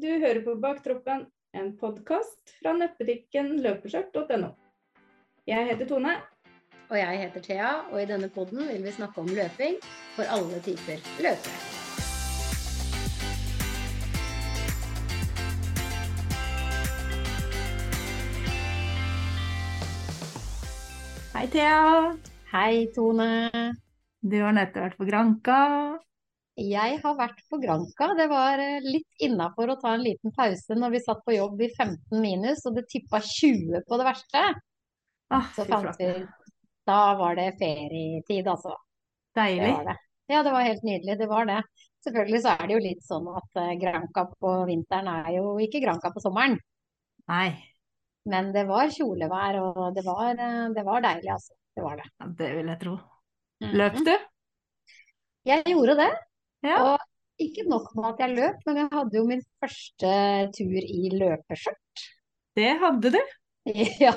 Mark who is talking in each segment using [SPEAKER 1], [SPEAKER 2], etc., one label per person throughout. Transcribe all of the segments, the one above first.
[SPEAKER 1] Du hører på Baktroppen, en podkast fra nettbutikken løpeskjørt.no. Jeg heter Tone.
[SPEAKER 2] Og jeg heter Thea, og i denne podden vil vi snakke om løping for alle typer løpere.
[SPEAKER 1] Hei, Thea.
[SPEAKER 2] Hei, Tone.
[SPEAKER 1] Du har nettopp vært på Granka.
[SPEAKER 2] Jeg har vært på Granka. Det var eh, litt innafor å ta en liten pause når vi satt på jobb i 15 minus, og det tippa 20 på det verste.
[SPEAKER 1] Ah,
[SPEAKER 2] Så fant vi Da var det ferietid, altså.
[SPEAKER 1] Deilig.
[SPEAKER 2] Det det. Ja, det var helt nydelig. Det var det. Selvfølgelig så er det jo litt sånn at eh, Granka på vinteren er jo ikke Granka på sommeren.
[SPEAKER 1] Nei,
[SPEAKER 2] Men det var kjolevær, og det var, eh, det var deilig, altså. Det var det.
[SPEAKER 1] ja, det vil jeg tro.
[SPEAKER 2] Mhm.
[SPEAKER 1] Løp du?
[SPEAKER 2] Jeg gjorde det.
[SPEAKER 1] Ja.
[SPEAKER 2] Og ikke nok med at jeg løp, men jeg hadde jo min første tur i løpeskjørt.
[SPEAKER 1] Det hadde du.
[SPEAKER 2] Ja.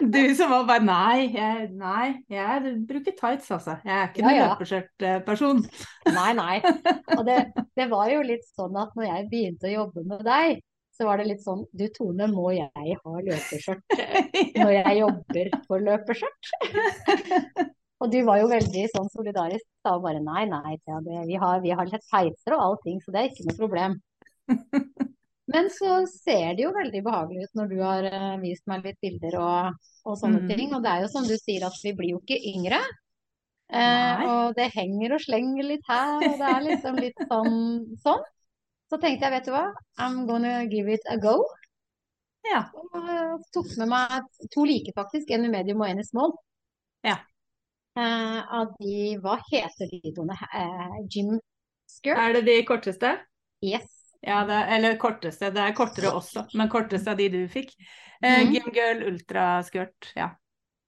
[SPEAKER 1] Du som var bare Nei, jeg, nei, jeg bruker tights, altså. Jeg er ikke
[SPEAKER 2] Ja,
[SPEAKER 1] noen
[SPEAKER 2] ja.
[SPEAKER 1] løpeskjørt-person.
[SPEAKER 2] Nei, nei. Og det, det var jo litt sånn at når jeg begynte å jobbe med deg, så var det litt sånn Du Tone, må jeg ha løpeskjørt når jeg jobber for løpeskjørt? Og du var jo veldig sånn solidarisk, sa bare nei, nei, ja, det, vi har, vi har litt peiser og allting, så det er ikke noe problem. Men så ser det jo veldig behagelig ut når du har eh, vist meg litt bilder og, og sånne
[SPEAKER 1] Mm.
[SPEAKER 2] ting. Og det er jo som du sier at vi blir jo ikke yngre. Eh, og det henger og slenger litt her, og det er liksom litt sånn sånn. Så tenkte jeg, vet du hva, I'm gonna give it a go.
[SPEAKER 1] Ja.
[SPEAKER 2] Og eh, tok med meg to like faktisk, en i medium og en i small.
[SPEAKER 1] Ja.
[SPEAKER 2] Eh, av de, hva heter de Tone? Eh, Skirt?
[SPEAKER 1] Er det de korteste?
[SPEAKER 2] Yes.
[SPEAKER 1] Ja, det er, eller korteste. Det er kortere også, men korteste av de du fikk. Eh,
[SPEAKER 2] mm.
[SPEAKER 1] Gymgirl ultraskirt, ja.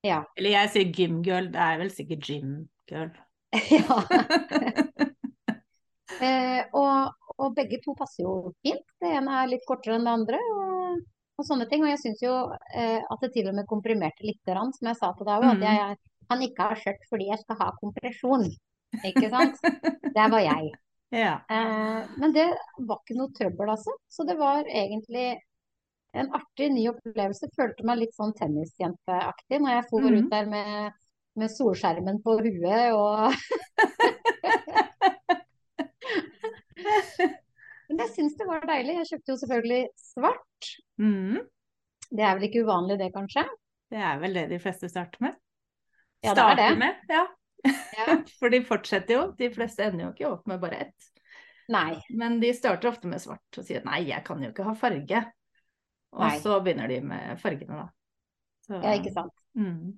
[SPEAKER 2] Ja.
[SPEAKER 1] Eller jeg sier gymgirl, det er vel sikkert gymgirl.
[SPEAKER 2] ja. Eh, og, og begge to passer jo fint. Det ene er litt kortere enn det andre. Og, og sånne ting. Og jeg syns jo eh, at det til og med komprimerte litt, som jeg sa til deg òg,
[SPEAKER 1] Mm.
[SPEAKER 2] at jeg er- kan ikke ha skjørt fordi jeg skal ha kompresjon. Ikke sant? Der var jeg.
[SPEAKER 1] Ja.
[SPEAKER 2] Eh, men det var ikke noe trøbbel, altså. Så det var egentlig en artig ny opplevelse. Følte meg litt sånn tennisjenteaktig når jeg for
[SPEAKER 1] Mhm.
[SPEAKER 2] ut der med, med solskjermen på huet og Men jeg syns det var deilig. Jeg kjøpte jo selvfølgelig svart.
[SPEAKER 1] Mhm.
[SPEAKER 2] Det er vel ikke uvanlig det, kanskje?
[SPEAKER 1] Det er vel det de fleste starter med.
[SPEAKER 2] Ja, det det.
[SPEAKER 1] med, ja.
[SPEAKER 2] Ja.
[SPEAKER 1] For de fortsetter jo. De fleste ender jo ikke opp med bare ett.
[SPEAKER 2] Nei.
[SPEAKER 1] Men de starter ofte med svart og sier nei, jeg kan jo ikke ha farge. Og
[SPEAKER 2] Nei.
[SPEAKER 1] så begynner de med fargene, da. Så,
[SPEAKER 2] Ja, ikke sant.
[SPEAKER 1] Mm.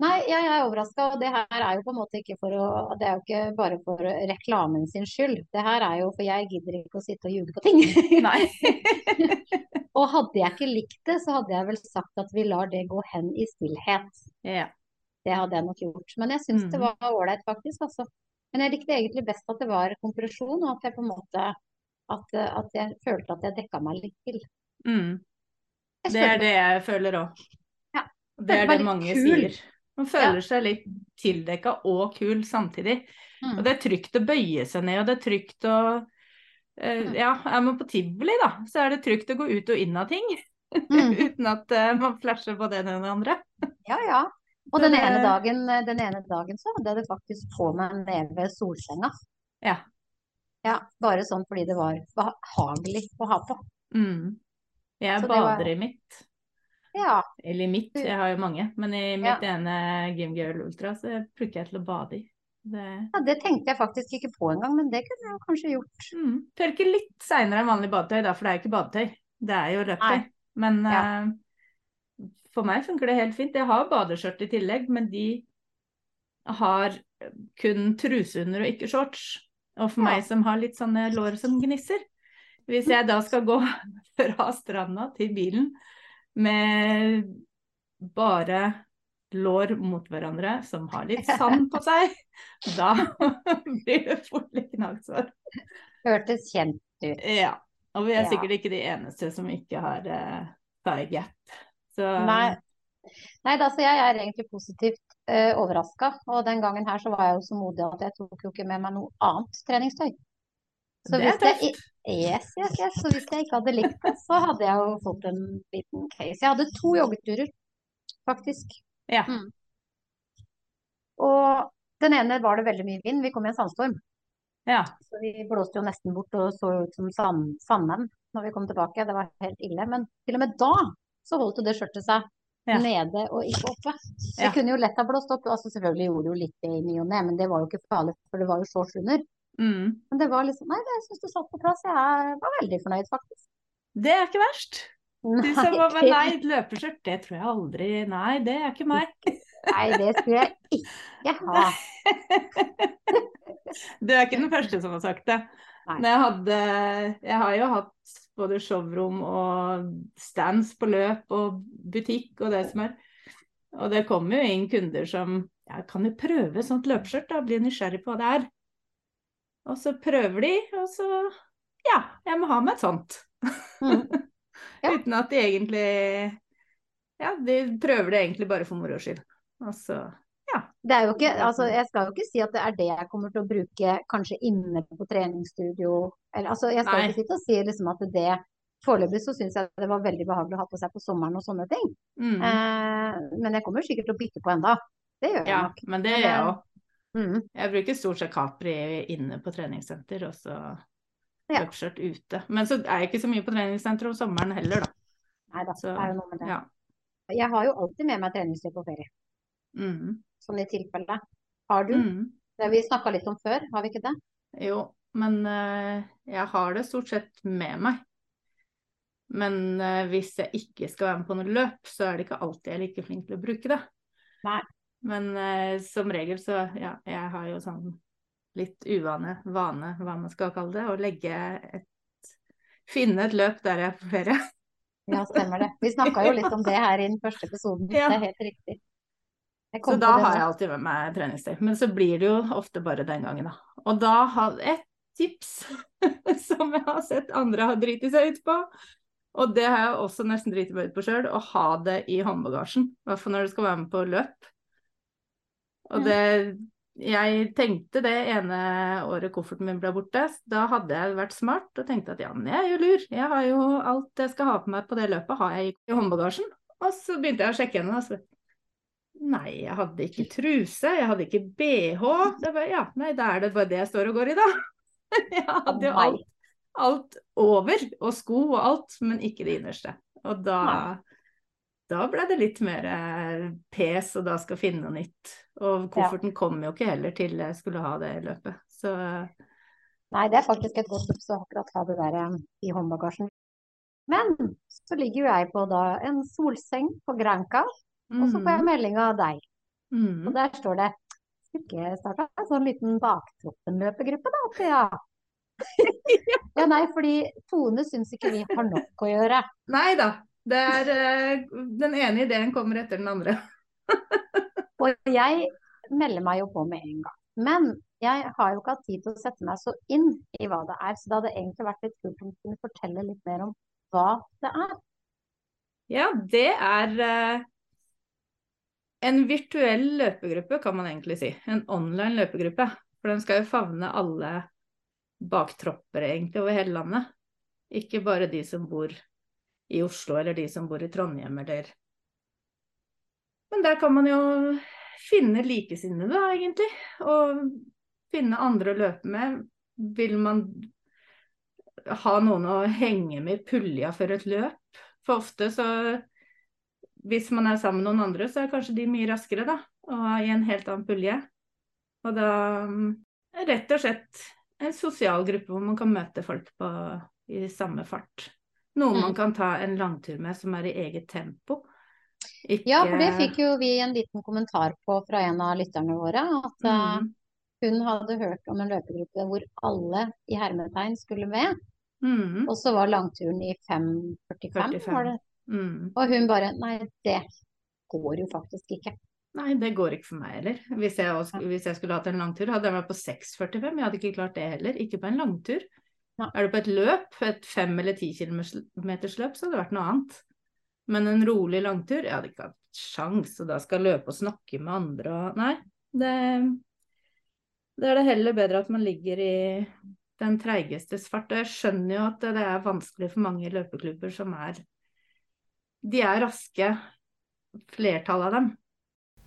[SPEAKER 2] Nei, jeg er overraska, og det her er jo på en måte ikke for å Det er jo ikke bare for reklamen sin skyld. Det her er jo for jeg gidder ikke å sitte og ljuge på ting.
[SPEAKER 1] Nei.
[SPEAKER 2] Og hadde jeg ikke likt det, så hadde jeg vel sagt at vi lar det gå hen i stillhet.
[SPEAKER 1] ja.
[SPEAKER 2] Det hadde jeg nok gjort. Men jeg syns det
[SPEAKER 1] Mhm.
[SPEAKER 2] var ålreit, faktisk. Altså. Men jeg likte egentlig best at det var kompresjon, og at jeg på en måte at, at jeg følte at jeg dekka meg litt til.
[SPEAKER 1] Mm. Det er det jeg føler òg.
[SPEAKER 2] Ja.
[SPEAKER 1] Det er det mange
[SPEAKER 2] kul.
[SPEAKER 1] sier. Man føler seg litt tildekka og kul samtidig.
[SPEAKER 2] Mm.
[SPEAKER 1] Og det er trygt å bøye seg ned, og det er trygt å
[SPEAKER 2] Mm.
[SPEAKER 1] Ja, er man på tivoli, da, så er det trygt å gå ut og inn av ting.
[SPEAKER 2] Mm.
[SPEAKER 1] Uten at uh, man flasher på det ene eller andre.
[SPEAKER 2] Ja, ja. Og den ene dagen, den ene dagen så hadde jeg det faktisk på meg nede ved solsenga.
[SPEAKER 1] Ja.
[SPEAKER 2] Ja, bare sånn fordi det var behagelig å ha på.
[SPEAKER 1] Mm. Jeg
[SPEAKER 2] Så bader var-
[SPEAKER 1] i mitt.
[SPEAKER 2] Ja.
[SPEAKER 1] Eller i mitt, jeg har jo mange. Men i
[SPEAKER 2] Ja.
[SPEAKER 1] mitt ene Gymgirl Ultra så bruker jeg til å bade i. Det
[SPEAKER 2] ja, det tenkte jeg faktisk ikke på engang, men det kunne jeg kanskje gjort.
[SPEAKER 1] mm. tørker litt seinere enn vanlig badetøy, da, for det er jo ikke badetøy. Det er jo løpetøy. Men
[SPEAKER 2] Ja.
[SPEAKER 1] eh, for meg funker det helt fint. Jeg har badeskjørt i tillegg, men de har kun truse under og ikke shorts. Og for
[SPEAKER 2] Ja.
[SPEAKER 1] meg som har litt sånne lår som gnisser Hvis jeg da skal gå fra stranda til bilen med bare lår mot hverandre som har litt sand på seg, da blir det fort litt gnagsår.
[SPEAKER 2] Hørtes kjent ut.
[SPEAKER 1] Ja. Og vi er sikkert ikke de eneste som ikke har uh, thigh gap. Så
[SPEAKER 2] Nei. Nei, da, så jeg er egentlig positivt uh, overraska. Og den gangen her så var jeg jo så modig at jeg tok jo ikke med meg noe annet treningstøy. Så
[SPEAKER 1] det er
[SPEAKER 2] hvis jeg. Yes, yes, yes. Så hvis jeg ikke hadde likt det, så hadde jeg jo fått en liten case. Jeg hadde to joggeturer, faktisk.
[SPEAKER 1] Ja.
[SPEAKER 2] Mm. Og den ene var det veldig mye vind. Vi kom i en sandstorm.
[SPEAKER 1] Ja.
[SPEAKER 2] Så vi blåste jo nesten bort og så ut som sand, sandmenn når vi kom tilbake. Det var helt ille. Men til og med da så holdt jo det skjørtet seg
[SPEAKER 1] Ja.
[SPEAKER 2] nede og ikke oppe. Det
[SPEAKER 1] Ja.
[SPEAKER 2] kunne jo lett ha blåst opp. Altså selvfølgelig gjorde det jo litt det i ny og ne, men det var jo ikke farlig, for det var jo shorts under.
[SPEAKER 1] Mm.
[SPEAKER 2] Men det var liksom Nei, jeg syns det satt på plass. Jeg var veldig fornøyd, faktisk.
[SPEAKER 1] Det er ikke verst. Du som var med
[SPEAKER 2] det-
[SPEAKER 1] nei, løpeskjørt, det tror jeg aldri Nei, det er ikke meg.
[SPEAKER 2] Nei, det skulle jeg ikke ha.
[SPEAKER 1] Du er ikke den første som har sagt det. Men jeg hadde Jeg har jo hatt både showroom og stands på løp og butikk og det som er. Og det kommer jo inn kunder som ja, kan jo prøve sånt løpeskjørt, da. Bli nysgjerrig på hva det er. Og så prøver de, og så Ja, jeg må ha meg et sånt.
[SPEAKER 2] Mm. Ja.
[SPEAKER 1] Uten at de egentlig Ja, de prøver det egentlig bare for moro skyld. Og så
[SPEAKER 2] Det er jo ikke, altså jeg skal jo ikke si at det er det jeg kommer til å bruke kanskje inne på treningsstudio. Eller, altså jeg skal
[SPEAKER 1] Nei.
[SPEAKER 2] ikke sitte og si liksom at det Foreløpig så syns jeg det var veldig behagelig å ha på seg på sommeren og sånne ting.
[SPEAKER 1] mm.
[SPEAKER 2] Eh, men jeg kommer sikkert til å bytte på enda. Det gjør jeg
[SPEAKER 1] Ja,
[SPEAKER 2] nok.
[SPEAKER 1] men det gjør jeg òg.
[SPEAKER 2] Mm.
[SPEAKER 1] Jeg bruker stort sett Capri inne på treningssenter, og så
[SPEAKER 2] Ja.
[SPEAKER 1] ute. Men så er jeg ikke så mye på treningssenter om sommeren heller, da.
[SPEAKER 2] Nei da, det er jo noe med det.
[SPEAKER 1] ja.
[SPEAKER 2] Jeg har jo alltid med meg treningstøy på ferie,
[SPEAKER 1] Mm.
[SPEAKER 2] Sånn i tilfelle. Har du?
[SPEAKER 1] Mm.
[SPEAKER 2] Det vi snakka litt om før, har vi ikke det?
[SPEAKER 1] Jo, men uh, jeg har det stort sett med meg. Men uh, hvis jeg ikke skal være med på noe løp, så er det ikke alltid jeg er like flink til å bruke det.
[SPEAKER 2] Nei.
[SPEAKER 1] Men uh, som regel så, ja, jeg har jo sånn litt uvane, vane, hva man skal kalle det, å legge et Finne et løp der jeg er på ferie.
[SPEAKER 2] Ja, stemmer det. Vi snakka jo litt om det her i den første episoden.
[SPEAKER 1] Ja.
[SPEAKER 2] Det er helt riktig.
[SPEAKER 1] Så da har jeg alltid med meg treningstøy. Men så blir det jo ofte bare den gangen, da. Og da har et tips som jeg har sett andre har driti seg ut på, og det har jeg også nesten driti meg ut på sjøl, å ha det i håndbagasjen. I hvert fall når du skal være med på løp. Og det Jeg tenkte det ene året kofferten min ble borte, da hadde jeg vært smart og tenkte at ja, men jeg er jo lur. Jeg har jo alt jeg skal ha på meg på det løpet, har jeg i håndbagasjen. Og så begynte jeg å sjekke gjennom. og så Nei, jeg hadde ikke truse, jeg hadde ikke bh. Det var, ja, nei, da er det bare det jeg står og går i, da. Jeg hadde jo alt, alt over, og sko og alt, men ikke det innerste. Og da, da ble det litt mer eh, pes, og da skal finne noe nytt. Og kofferten kom jo ikke heller til jeg skulle ha det løpet. Så
[SPEAKER 2] Nei, det er faktisk et godt tips å akkurat ha det der eh, i håndbagasjen. Men så ligger jo jeg på da en solseng på Granca, og så får jeg melding av deg.
[SPEAKER 1] mm,
[SPEAKER 2] Og der står det Skulle ikke starte en sånn liten baktroppen-løpegruppe da, Thea? Ja, nei, fordi Tone syns ikke vi har nok å gjøre.
[SPEAKER 1] Nei da. Det er uh, Den ene ideen kommer etter den andre.
[SPEAKER 2] Og jeg melder meg jo på med en gang. Men jeg har jo ikke hatt tid til å sette meg så inn i hva det er, så det hadde egentlig vært litt kult om du kunne fortelle litt mer om hva det er.
[SPEAKER 1] Ja, det er eh, en virtuell løpegruppe, kan man egentlig si. En online løpegruppe. For den skal jo favne alle baktropper egentlig over hele landet. Ikke bare de som bor i Oslo, eller de som bor i Trondheim, eller Men der kan man jo finne likesinnede, da, egentlig. Og finne andre å løpe med. Vil man ha noen å henge med i pulja for et løp? For ofte så Hvis man er sammen med noen andre, så er kanskje de mye raskere, da. Og i en helt annen pulje. Og da mm, rett og slett en sosial gruppe hvor man kan møte folk på, i samme fart. Noen
[SPEAKER 2] Mm.
[SPEAKER 1] man kan ta en langtur med som er i eget tempo. Ikke
[SPEAKER 2] Ja, for det fikk jo vi en liten kommentar på fra en av lytterne våre. At eh,
[SPEAKER 1] mm.
[SPEAKER 2] hun hadde hørt om en løpegruppe hvor alle i hermetegn skulle med.
[SPEAKER 1] Mm.
[SPEAKER 2] Og så var langturen i 5.45,
[SPEAKER 1] 45.
[SPEAKER 2] var det.
[SPEAKER 1] Mm.
[SPEAKER 2] Og hun bare Nei, det går jo faktisk ikke.
[SPEAKER 1] Nei, det går ikke for meg heller. Hvis jeg, også, hvis jeg skulle hatt en langtur, hadde jeg vært på 6,45. Jeg hadde ikke klart det heller. Ikke på en langtur.
[SPEAKER 2] Nei.
[SPEAKER 1] Er du på et løp, et fem eller ti kilometers løp, så hadde det vært noe annet. Men en rolig langtur, jeg hadde ikke hatt sjans, og da skal jeg løpe og snakke med andre og Nei, det, det er det heller bedre at man ligger i den treigestes fart. Og jeg skjønner jo at det er vanskelig for mange løpeklubber som er De er raske, flertallet av dem.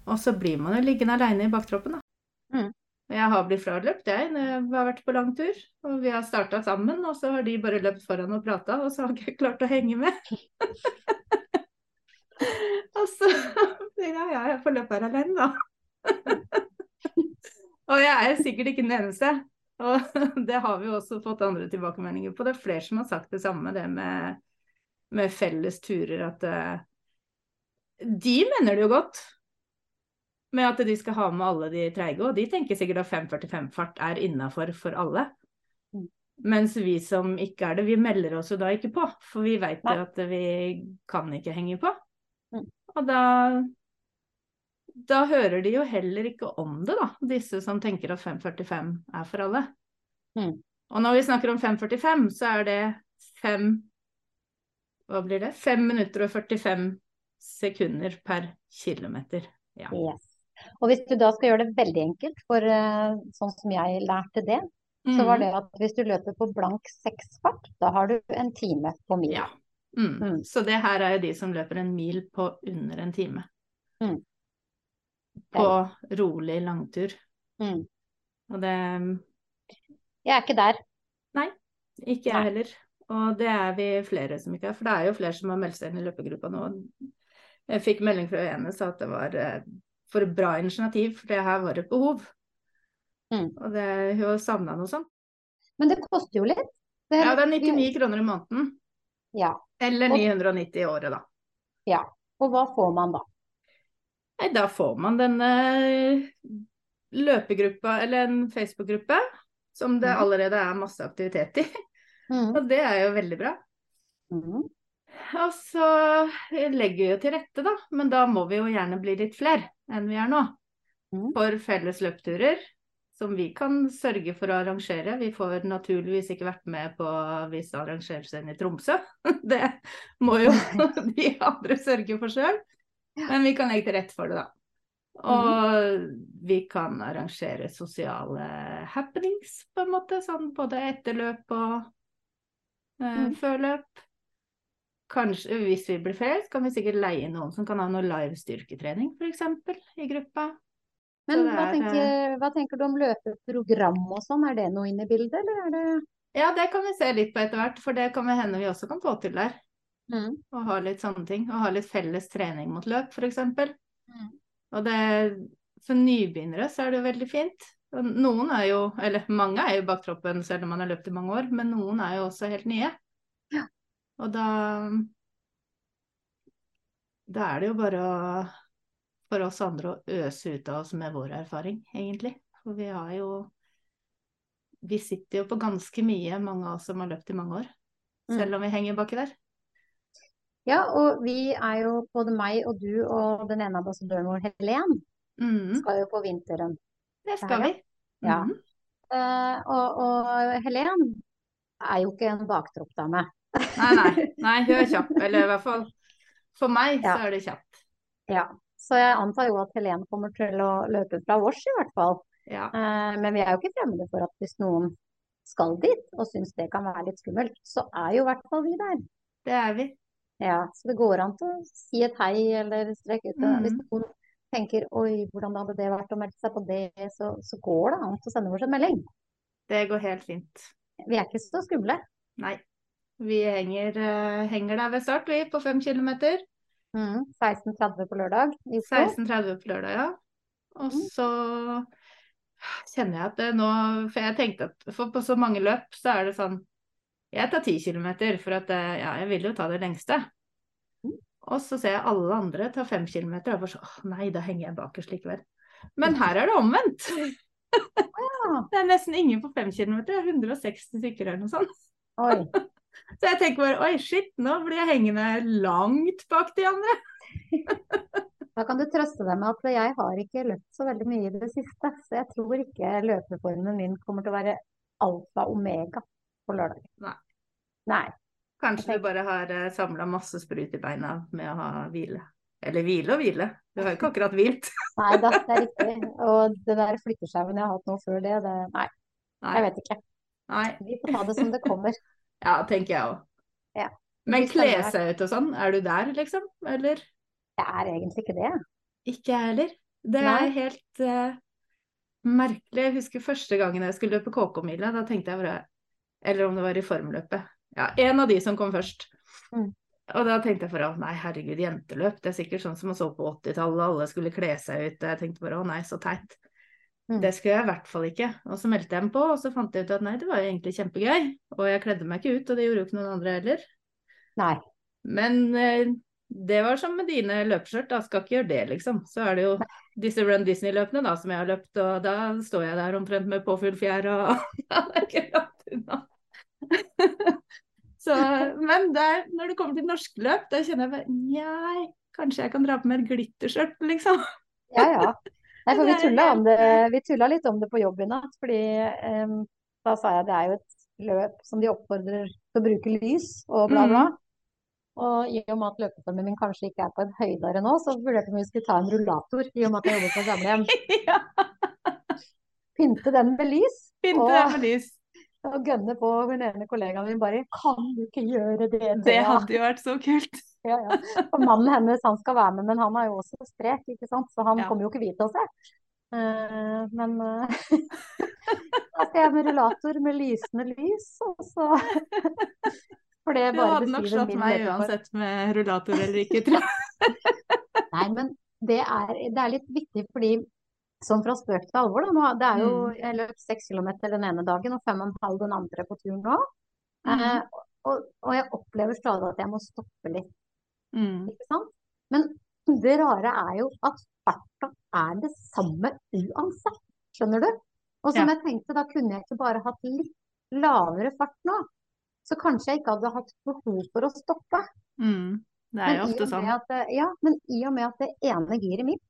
[SPEAKER 1] Og så blir man jo liggende aleine i baktroppen, da.
[SPEAKER 2] Mm.
[SPEAKER 1] Jeg har blitt fraløpt, jeg, når jeg har vært på lang tur. Og vi har starta sammen, og så har de bare løpt foran og prata, og så har jeg ikke klart å henge med. og så Ja, ja, jeg får løpe her alene, da. og jeg er sikkert ikke den eneste. Og det har vi også fått andre tilbakemeldinger på. Det er flere som har sagt det samme, det med, med felles turer. At uh, de mener det jo godt med at de skal ha med alle de treige, og de tenker sikkert at 5.45-fart er innafor for alle.
[SPEAKER 2] Mm.
[SPEAKER 1] Mens vi som ikke er det, vi melder oss jo da ikke på, for vi veit jo at vi kan ikke henge på.
[SPEAKER 2] Mm.
[SPEAKER 1] Og da da hører de jo heller ikke om det, da, disse som tenker at 5.45 er for alle.
[SPEAKER 2] Mm.
[SPEAKER 1] Og når vi snakker om 5.45, så er det fem Hva blir det? 5 minutter og 45 sekunder per kilometer. Ja.
[SPEAKER 2] Yes. Og hvis du da skal gjøre det veldig enkelt, for uh, sånn som jeg lærte det,
[SPEAKER 1] Mm.
[SPEAKER 2] så var det at hvis du løper på blank seksfart, da har du en time på mil.
[SPEAKER 1] Ja. Mm.
[SPEAKER 2] Mm.
[SPEAKER 1] Så det her er jo de som løper en mil på under en time.
[SPEAKER 2] Mm.
[SPEAKER 1] På rolig langtur.
[SPEAKER 2] Mm.
[SPEAKER 1] Og det
[SPEAKER 2] Jeg er ikke der.
[SPEAKER 1] Nei, Ikke jeg
[SPEAKER 2] Nei.
[SPEAKER 1] heller. Og det er vi flere som ikke er. For det er jo flere som har meldt seg inn i løpegruppa nå. Jeg fikk melding fra ene sa at det var eh, for et bra initiativ, for det her var et behov.
[SPEAKER 2] Mm.
[SPEAKER 1] Og det, hun har savna noe sånt.
[SPEAKER 2] Men det koster jo litt.
[SPEAKER 1] Ja, det er 99 kroner i måneden.
[SPEAKER 2] Ja.
[SPEAKER 1] Eller 990 i året, da.
[SPEAKER 2] ja. Og hva får man da?
[SPEAKER 1] Nei, da får man denne løpegruppa, eller en Facebook-gruppe, som det
[SPEAKER 2] Mhm.
[SPEAKER 1] allerede er masse aktivitet i.
[SPEAKER 2] Mm.
[SPEAKER 1] Og det er jo veldig bra.
[SPEAKER 2] Mm.
[SPEAKER 1] Og så legger vi jo til rette, da. Men da må vi jo gjerne bli litt flere enn vi er nå.
[SPEAKER 2] Mm.
[SPEAKER 1] For felles løpturer, som vi kan sørge for å arrangere. Vi får naturligvis ikke vært med på hvis det arrangeres en i Tromsø. Det må jo de andre sørge for sjøl. Men vi kan legge til rette for det, da. Og vi kan arrangere sosiale happenings, på en måte. Sånn både etter løp og eh,
[SPEAKER 2] Mhm.
[SPEAKER 1] før løp. Kanskje, hvis vi blir flere, kan vi sikkert leie noen som kan ha noe live styrketrening, f.eks. i gruppa.
[SPEAKER 2] Men hva
[SPEAKER 1] er,
[SPEAKER 2] tenker, hva tenker du om løpeprogram og sånn, er det noe inne i bildet, eller er det
[SPEAKER 1] Ja, det kan vi se litt på etter hvert, for det kan vi hende vi også kan få til der.
[SPEAKER 2] mm.
[SPEAKER 1] Og ha litt sånne ting. Og ha litt felles trening mot løp, f.eks.
[SPEAKER 2] Mm.
[SPEAKER 1] Og det, for nybegynnere så er det jo veldig fint. Noen er jo, eller mange er jo baktroppen selv om man har løpt i mange år, men noen er jo også helt nye.
[SPEAKER 2] Ja.
[SPEAKER 1] Og da Da er det jo bare å, for oss andre å øse ut av oss med vår erfaring, egentlig. For vi har jo Vi sitter jo på ganske mye, mange av oss som har løpt i mange år.
[SPEAKER 2] Mm.
[SPEAKER 1] Selv om vi henger baki der.
[SPEAKER 2] Ja, og vi er jo, både meg og du og den ene ambassadøren vår, Helen,
[SPEAKER 1] Mm,
[SPEAKER 2] skal jo på vinteren.
[SPEAKER 1] Det skal vi.
[SPEAKER 2] Ja.
[SPEAKER 1] Mm.
[SPEAKER 2] Uh, og, og Helen er jo ikke en baktroppdame.
[SPEAKER 1] Nei, nei. Nei, hun er kjapp. Eller i hvert fall for meg
[SPEAKER 2] Ja.
[SPEAKER 1] så er det kjapt.
[SPEAKER 2] Ja. Så jeg antar jo at Helen kommer til å løpe fra vårs, i hvert fall.
[SPEAKER 1] Ja.
[SPEAKER 2] Uh, men vi er jo ikke fremmede for at hvis noen skal dit og syns det kan være litt skummelt, så er jo i hvert fall vi der.
[SPEAKER 1] Det er vi.
[SPEAKER 2] Ja, så det går an til å si et hei eller strekke ut.
[SPEAKER 1] Mm.
[SPEAKER 2] Hvis noen tenker oi, hvordan hadde det vært å melde seg på det, så, så går det an å sende oss en melding.
[SPEAKER 1] Det går helt fint.
[SPEAKER 2] Vi er ikke så skumle.
[SPEAKER 1] Nei. Vi henger, uh, henger der ved start, vi, på fem kilometer.
[SPEAKER 2] Mm, 16.30 på lørdag
[SPEAKER 1] 16.30 på lørdag, ja. Og
[SPEAKER 2] mm.
[SPEAKER 1] så kjenner jeg at det nå For jeg tenkte at for på så mange løp så er det sånn Jeg tar ti kilometer, for at eh, ja, jeg vil jo ta det lengste. Og så ser jeg alle andre ta fem kilometer, og bare sånn Å nei, da henger jeg bakerst likevel. Men her er det omvendt. Det er nesten ingen på fem kilometer, det er 160 stykker eller noe sånt.
[SPEAKER 2] Oi.
[SPEAKER 1] Så jeg tenker bare oi, shit, nå blir jeg hengende langt bak de andre.
[SPEAKER 2] Da kan du trøste deg med at jeg har ikke løpt så veldig mye i det siste, så jeg tror ikke løpeformen min kommer til å være alfa omega på lørdag.
[SPEAKER 1] Nei.
[SPEAKER 2] Nei.
[SPEAKER 1] Kanskje du bare har uh, samla masse sprut i beina med å ha hvile. Eller hvile og hvile. Du har jo ikke akkurat hvilt.
[SPEAKER 2] Nei da, det er riktig. Og det der flytteskauen jeg har hatt nå før det, det Nei,
[SPEAKER 1] Nei.
[SPEAKER 2] jeg vet ikke.
[SPEAKER 1] Nei.
[SPEAKER 2] Vi får ta det som det kommer.
[SPEAKER 1] Ja, tenker jeg òg.
[SPEAKER 2] Ja.
[SPEAKER 1] Men kle seg ut og sånn, er du der, liksom? Eller?
[SPEAKER 2] Jeg er egentlig ikke det.
[SPEAKER 1] Ikke jeg heller. Det
[SPEAKER 2] Nei.
[SPEAKER 1] er helt uh, merkelig. Jeg husker første gangen jeg skulle løpe KK-mila, da tenkte jeg bare Eller om det var i formløpet. Ja, en av de som kom først.
[SPEAKER 2] Mm.
[SPEAKER 1] Og da tenkte jeg for å nei, herregud, jenteløp. Det er sikkert sånn som man så på 80-tallet, alle skulle kle seg ut. Jeg tenkte bare å nei, så teit.
[SPEAKER 2] Mm.
[SPEAKER 1] Det skulle jeg i hvert fall ikke. Og så meldte jeg meg på, og så fant jeg ut at nei, det var jo egentlig kjempegøy. Og jeg kledde meg ikke ut, og det gjorde jo ikke noen andre heller.
[SPEAKER 2] Nei.
[SPEAKER 1] Men eh, det var som med dine løpeskjørt, da skal ikke gjøre det, liksom. Så er det jo disse Run Disney-løpene da, som jeg har løpt, og da står jeg der omtrent med påfyll fjær og Ja, det er ikke langt unna. Så, men der, når det kommer til norske løp, da kjenner jeg bare Nei, kanskje jeg kan dra på meg et glitterskjørt, liksom.
[SPEAKER 2] Ja, ja. Nei, for vi tulla, om det, vi tulla litt om det på jobb i natt, fordi um, da sa jeg at det er jo et løp som de oppfordrer til å bruke lys og bla, bla. Og i og med at løpeformen min kanskje ikke er på en høydere nå, så vurderte jeg om vi skulle ta en rullator i og med at jeg jobber på gamlehjem.
[SPEAKER 1] ja,
[SPEAKER 2] Pynte den med lys
[SPEAKER 1] Pynte
[SPEAKER 2] Og-
[SPEAKER 1] den med lys.
[SPEAKER 2] Og gønne på hun ene kollegaen min bare Kan du ikke gjøre det,
[SPEAKER 1] Det
[SPEAKER 2] Thea?»
[SPEAKER 1] hadde jo vært så kult.
[SPEAKER 2] Ja, ja. Og mannen hennes han skal være med, men han har jo også sprek, ikke sant? så han
[SPEAKER 1] Ja.
[SPEAKER 2] kommer jo ikke vite å se. Uh, men uh, da skal jeg med rullator med lysende lys, og så For det
[SPEAKER 1] Du hadde nok
[SPEAKER 2] beskriver
[SPEAKER 1] slått meg uansett med rullator eller ikke, tror jeg.
[SPEAKER 2] Nei, men det er, det er litt viktig fordi Sånn fra spøk til alvor, da. Det er jo,
[SPEAKER 1] Mm.
[SPEAKER 2] jeg løp seks kilometer den ene dagen og fem og en halv den andre på turen nå.
[SPEAKER 1] Mm.
[SPEAKER 2] Eh, og, og jeg opplever stadig at jeg må stoppe litt.
[SPEAKER 1] Mm.
[SPEAKER 2] Ikke sant? Men det rare er jo at farta er det samme uansett. Skjønner du? Og som
[SPEAKER 1] Ja.
[SPEAKER 2] jeg tenkte, da kunne jeg ikke bare hatt litt lavere fart nå. Så kanskje jeg ikke hadde hatt behov for å stoppe.
[SPEAKER 1] Mm. Det er jo ofte sånn.
[SPEAKER 2] at, ja, men i og med at det ene giret mitt,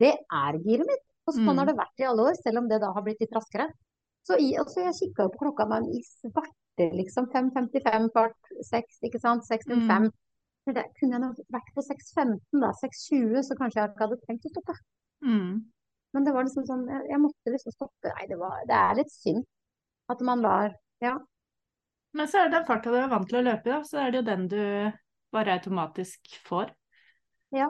[SPEAKER 2] det er giret mitt. Og sånn
[SPEAKER 1] Mm.
[SPEAKER 2] har det vært i alle år, selv om det da har blitt litt raskere. Så i, altså jeg kikka på klokka, men i svarte liksom 5.55 fart, 6, ikke sant, 6.05.
[SPEAKER 1] Mm.
[SPEAKER 2] Det kunne jeg nok vært på 6.15 da, 6.20, så kanskje jeg ikke hadde tenkt å stoppe.
[SPEAKER 1] Mm.
[SPEAKER 2] Men det var liksom sånn, jeg, jeg måtte liksom stoppe. Nei, det var, det er litt synd at man lar, ja.
[SPEAKER 1] Men så er det den farta du er vant til å løpe i, da, så er det jo den du bare automatisk får. Ja.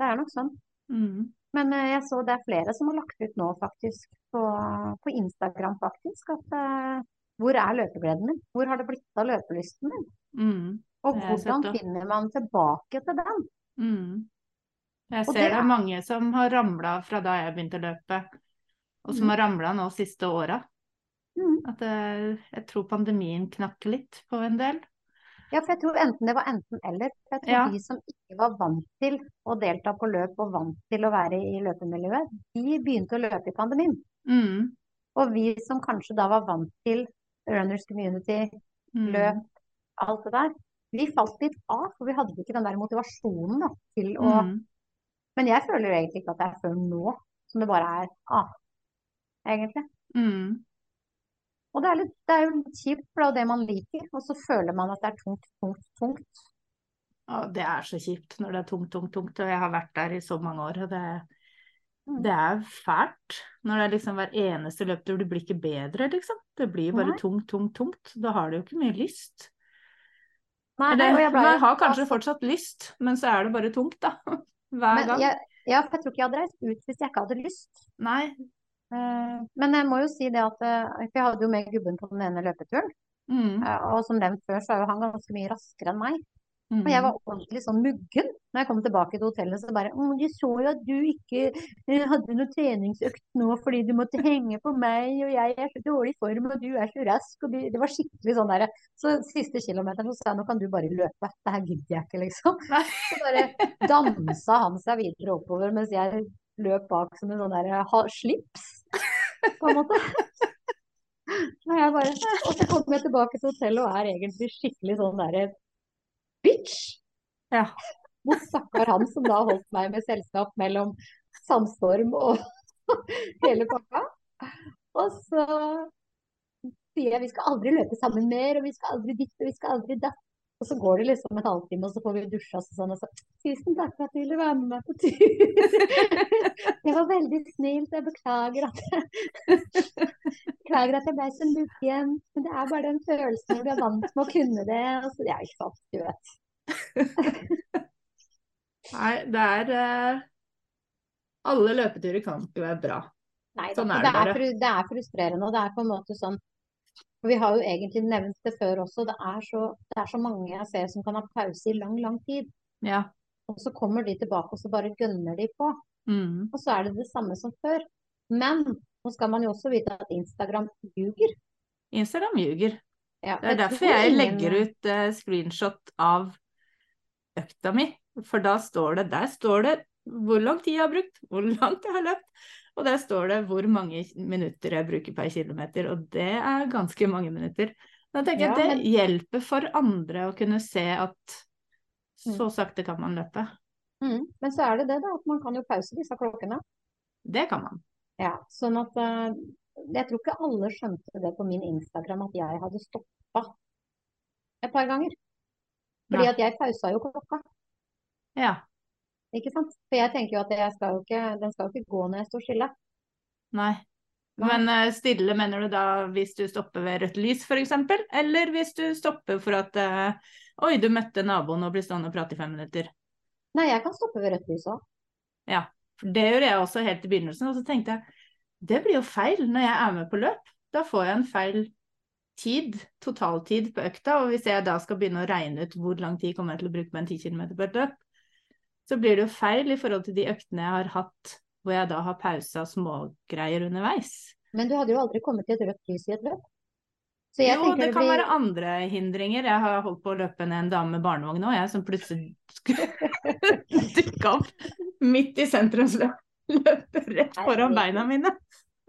[SPEAKER 2] Det er nok sånn.
[SPEAKER 1] Mm.
[SPEAKER 2] Men eh, jeg så det er flere som har lagt ut nå faktisk, på, på Instagram faktisk, at uh, hvor er løpegleden min? Hvor har det blitt av løpelysten min?
[SPEAKER 1] Mm.
[SPEAKER 2] Og hvordan finner man tilbake til den?
[SPEAKER 1] Mm. Jeg ser
[SPEAKER 2] det
[SPEAKER 1] det
[SPEAKER 2] er-
[SPEAKER 1] mange som har ramla fra da jeg begynte å løpe, og som
[SPEAKER 2] Mm.
[SPEAKER 1] har ramla nå siste åra.
[SPEAKER 2] Mm.
[SPEAKER 1] At det, jeg tror pandemien knakk litt på en del.
[SPEAKER 2] Ja, for jeg tror enten det var enten eller. For jeg tror
[SPEAKER 1] Ja.
[SPEAKER 2] de som ikke var vant til å delta på løp og vant til å være i løpemiljøet, de begynte å løpe i pandemien.
[SPEAKER 1] Mm.
[SPEAKER 2] Og vi som kanskje da var vant til runners community,
[SPEAKER 1] Mm.
[SPEAKER 2] løp, alt det der, vi falt litt av, for vi hadde ikke den der motivasjonen da, til å
[SPEAKER 1] Mm.
[SPEAKER 2] Men jeg føler egentlig ikke at det er før nå som det bare er ah, egentlig.
[SPEAKER 1] Mm.
[SPEAKER 2] Og det er, litt, det er jo litt kjipt, for det er jo det man liker, og så føler man at det er tungt, tungt, tungt.
[SPEAKER 1] Å, det er så kjipt når det er tungt, tungt, tungt, og jeg har vært der i så mange år. og det,
[SPEAKER 2] Mm.
[SPEAKER 1] det er fælt. Når det er liksom hver eneste løptur, du blir ikke bedre, liksom. Det blir bare
[SPEAKER 2] Nei.
[SPEAKER 1] tungt, tungt, tungt. Da har du jo ikke mye lyst.
[SPEAKER 2] Nei,
[SPEAKER 1] Eller,
[SPEAKER 2] jeg ble
[SPEAKER 1] man har kanskje fortsatt lyst, men så er det bare tungt, da. Hver
[SPEAKER 2] Men
[SPEAKER 1] gang.
[SPEAKER 2] jeg, ja, for jeg tror ikke jeg hadde reist ut hvis jeg ikke hadde lyst.
[SPEAKER 1] Nei.
[SPEAKER 2] Eh, Men jeg må jo si det at eh, jeg hadde jo med gubben på den ene løpeturen.
[SPEAKER 1] Mm.
[SPEAKER 2] eh, Og som nevnt før, så er jo han ganske mye raskere enn meg.
[SPEAKER 1] Mm.
[SPEAKER 2] Og jeg var ordentlig sånn muggen når jeg kom tilbake til hotellet. Så bare «Å, de så jo at du ikke hadde noe treningsøkt nå fordi du måtte henge på meg, og jeg er så dårlig i form, og du er så rask. Og det, det var skikkelig sånn derre. Så siste kilometeren så sa jeg nå kan du bare løpe. Det her gidder jeg ikke, liksom.
[SPEAKER 1] Nei.
[SPEAKER 2] Så bare dansa han seg videre oppover mens jeg løp bak som en sånn derre slips, på en måte. Bare, og så kom jeg tilbake til hotellet og er egentlig skikkelig sånn derre bitch
[SPEAKER 1] Ja.
[SPEAKER 2] mot stakkar han som da holdt meg med selskap mellom sandstorm og hele pakka. Og så sier jeg vi skal aldri løpe sammen mer, og vi skal aldri ditt og vi skal aldri datt. Og så går det liksom en halvtime, og så får vi dusja sånn, og så Tusen takk for at du ville være med meg på tur. Det var veldig snilt. Jeg beklager at Beklager at jeg ble så igjen. Men det er bare den følelsen når du er vant med å kunne det. Og så, ja, ikke sant. Du vet.
[SPEAKER 1] Nei, det er uh, Alle løpeturer kan ikke være bra.
[SPEAKER 2] Nei,
[SPEAKER 1] Sånn er det
[SPEAKER 2] det, er, det er frustrerende. Og det er på en måte sånn Vi har jo egentlig nevnt det før også. Det er så, det er så mange jeg ser som kan ha pause i lang, lang tid.
[SPEAKER 1] Ja.
[SPEAKER 2] Og så kommer de tilbake, og så bare gønner de på.
[SPEAKER 1] Mm.
[SPEAKER 2] Og så er det det samme som før. Men nå skal man jo også vite at Instagram ljuger.
[SPEAKER 1] Instagram ljuger.
[SPEAKER 2] Ja,
[SPEAKER 1] Det er derfor jeg
[SPEAKER 2] ingen-
[SPEAKER 1] legger ut uh, screenshot av økta mi. For da står det, der står det hvor lang tid jeg har brukt, hvor langt jeg har løpt. Og der står det hvor mange minutter jeg bruker per kilometer, og det er ganske mange minutter. Da tenker jeg at det hjelper for andre å kunne se at så sakte kan man løpe.
[SPEAKER 2] Mm. Men så er det det, da, at man kan jo pause disse klokkene.
[SPEAKER 1] Det kan man.
[SPEAKER 2] Ja, sånn at eh, Jeg tror ikke alle skjønte det på min Instagram at jeg hadde stoppa et par ganger. Fordi
[SPEAKER 1] Nei.
[SPEAKER 2] at jeg pausa jo klokka,
[SPEAKER 1] Ja.
[SPEAKER 2] Ikke sant. For jeg tenker jo at jeg skal jo ikke, den skal jo ikke gå når jeg står stille.
[SPEAKER 1] Nei. Men eh, stille mener du da hvis du stopper ved rødt lys f.eks., eller hvis du stopper for at eh, Oi, du møtte naboen og blir stående og prate i fem minutter.
[SPEAKER 2] Nei, jeg kan stoppe ved rødt lys òg.
[SPEAKER 1] Ja, for det gjorde jeg også helt i begynnelsen. Og så tenkte jeg det blir jo feil når jeg er med på løp. Da får jeg en feil tid, totaltid på økta. Og hvis jeg da skal begynne å regne ut hvor lang tid kommer jeg til å bruke på en 10 km på et løp, så blir det jo feil i forhold til de øktene jeg har hatt hvor jeg da har pausa smågreier underveis.
[SPEAKER 2] Men du hadde jo aldri kommet til et rødt lys i et løp.
[SPEAKER 1] Jo, det
[SPEAKER 2] det
[SPEAKER 1] kan
[SPEAKER 2] blir
[SPEAKER 1] være andre hindringer. Jeg har holdt på å løpe ned en dame med barnevogn òg, jeg, som plutselig dukka opp midt i sentrumsløpet. Løpe rett foran beina mine.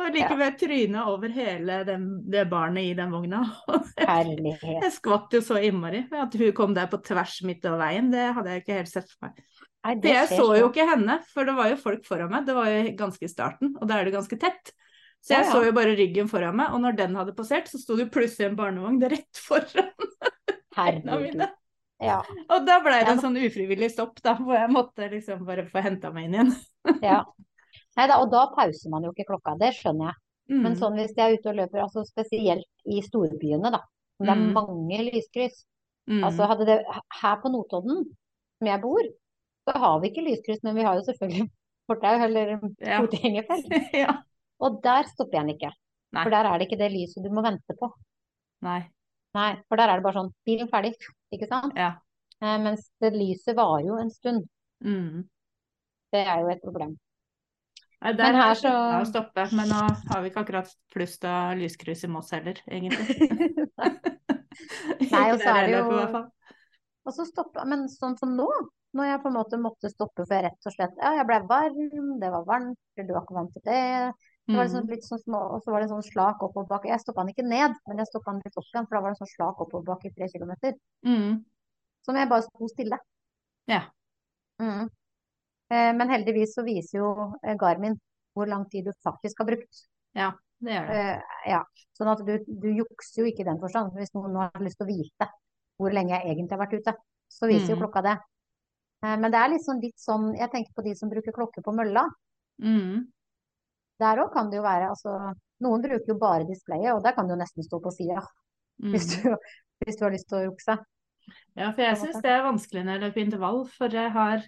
[SPEAKER 1] Og likevel trynet over hele den, det barnet i den vogna.
[SPEAKER 2] herlighet.
[SPEAKER 1] Jeg skvatt jo så innmari. At hun kom der på tvers midt over veien, det hadde jeg ikke helt sett for meg.
[SPEAKER 2] Nei,
[SPEAKER 1] For jeg så jo ikke henne, for det var jo folk foran meg. Det var jo ganske i starten, og da er det ganske tett. Så jeg
[SPEAKER 2] Ja, ja.
[SPEAKER 1] så jo bare ryggen foran meg, og når den hadde passert, så sto det plutselig en barnevogn rett foran beina mine.
[SPEAKER 2] Ja,
[SPEAKER 1] Og da ble det en sånn ufrivillig stopp, da, hvor jeg måtte liksom bare få henta meg inn igjen.
[SPEAKER 2] ja. Nei da, og da pauser man jo ikke klokka, det skjønner jeg.
[SPEAKER 1] Mm.
[SPEAKER 2] Men sånn hvis jeg er ute og løper, altså spesielt i storbyene, da. Det er
[SPEAKER 1] Mm.
[SPEAKER 2] mange lyskryss.
[SPEAKER 1] Mm.
[SPEAKER 2] Altså hadde det her på Notodden, som jeg bor, så har vi ikke lyskryss, men vi har jo selvfølgelig fortau eller
[SPEAKER 1] Ja.
[SPEAKER 2] fotgjengerfelt.
[SPEAKER 1] ja.
[SPEAKER 2] Og der stopper jeg den ikke.
[SPEAKER 1] Nei.
[SPEAKER 2] For der er det ikke det lyset du må vente på.
[SPEAKER 1] Nei.
[SPEAKER 2] Nei, for der er det bare sånn bilen ferdig, ikke sant?
[SPEAKER 1] Ja.
[SPEAKER 2] Eh, mens det lyset varer jo en stund.
[SPEAKER 1] Mm.
[SPEAKER 2] Det er jo et problem.
[SPEAKER 1] Nei, der
[SPEAKER 2] Men her så-
[SPEAKER 1] å stoppe, men nå har vi ikke akkurat flust av lyskryss i Moss heller, egentlig.
[SPEAKER 2] Nei, og så er det jo-. Og så stopper, men sånn som nå, når jeg på en måte måtte stoppe for jeg rett og slett Ja, jeg ble varm, det var varmt, du var ikke vant til det. Det var liksom
[SPEAKER 1] Mm.
[SPEAKER 2] litt sånn små, og så var det sånn slak oppoverbakke. Jeg stoppa den ikke ned, men jeg stoppa den litt opp igjen, for da var det en sånn slak oppoverbakke i tre kilometer.
[SPEAKER 1] Mm.
[SPEAKER 2] Som jeg bare sto stille.
[SPEAKER 1] Ja.
[SPEAKER 2] Mm. Eh, men heldigvis så viser jo eh, Garmin hvor lang tid du faktisk har brukt.
[SPEAKER 1] ja, det gjør det.
[SPEAKER 2] Eh, ja. Sånn at du, du jukser jo ikke i den forstand. Hvis noen har lyst til å vite hvor lenge jeg egentlig har vært ute, så viser jo
[SPEAKER 1] Mm.
[SPEAKER 2] klokka det. Eh, men det er liksom litt sånn Jeg tenker på de som bruker klokke på mølla.
[SPEAKER 1] Mm.
[SPEAKER 2] Der òg kan det jo være altså Noen bruker jo bare displayet, og der kan du jo nesten stå på sida hvis,
[SPEAKER 1] Mm.
[SPEAKER 2] du, hvis du har lyst til å jukse.
[SPEAKER 1] Ja, for jeg syns det er vanskelig når jeg løper intervall, for jeg har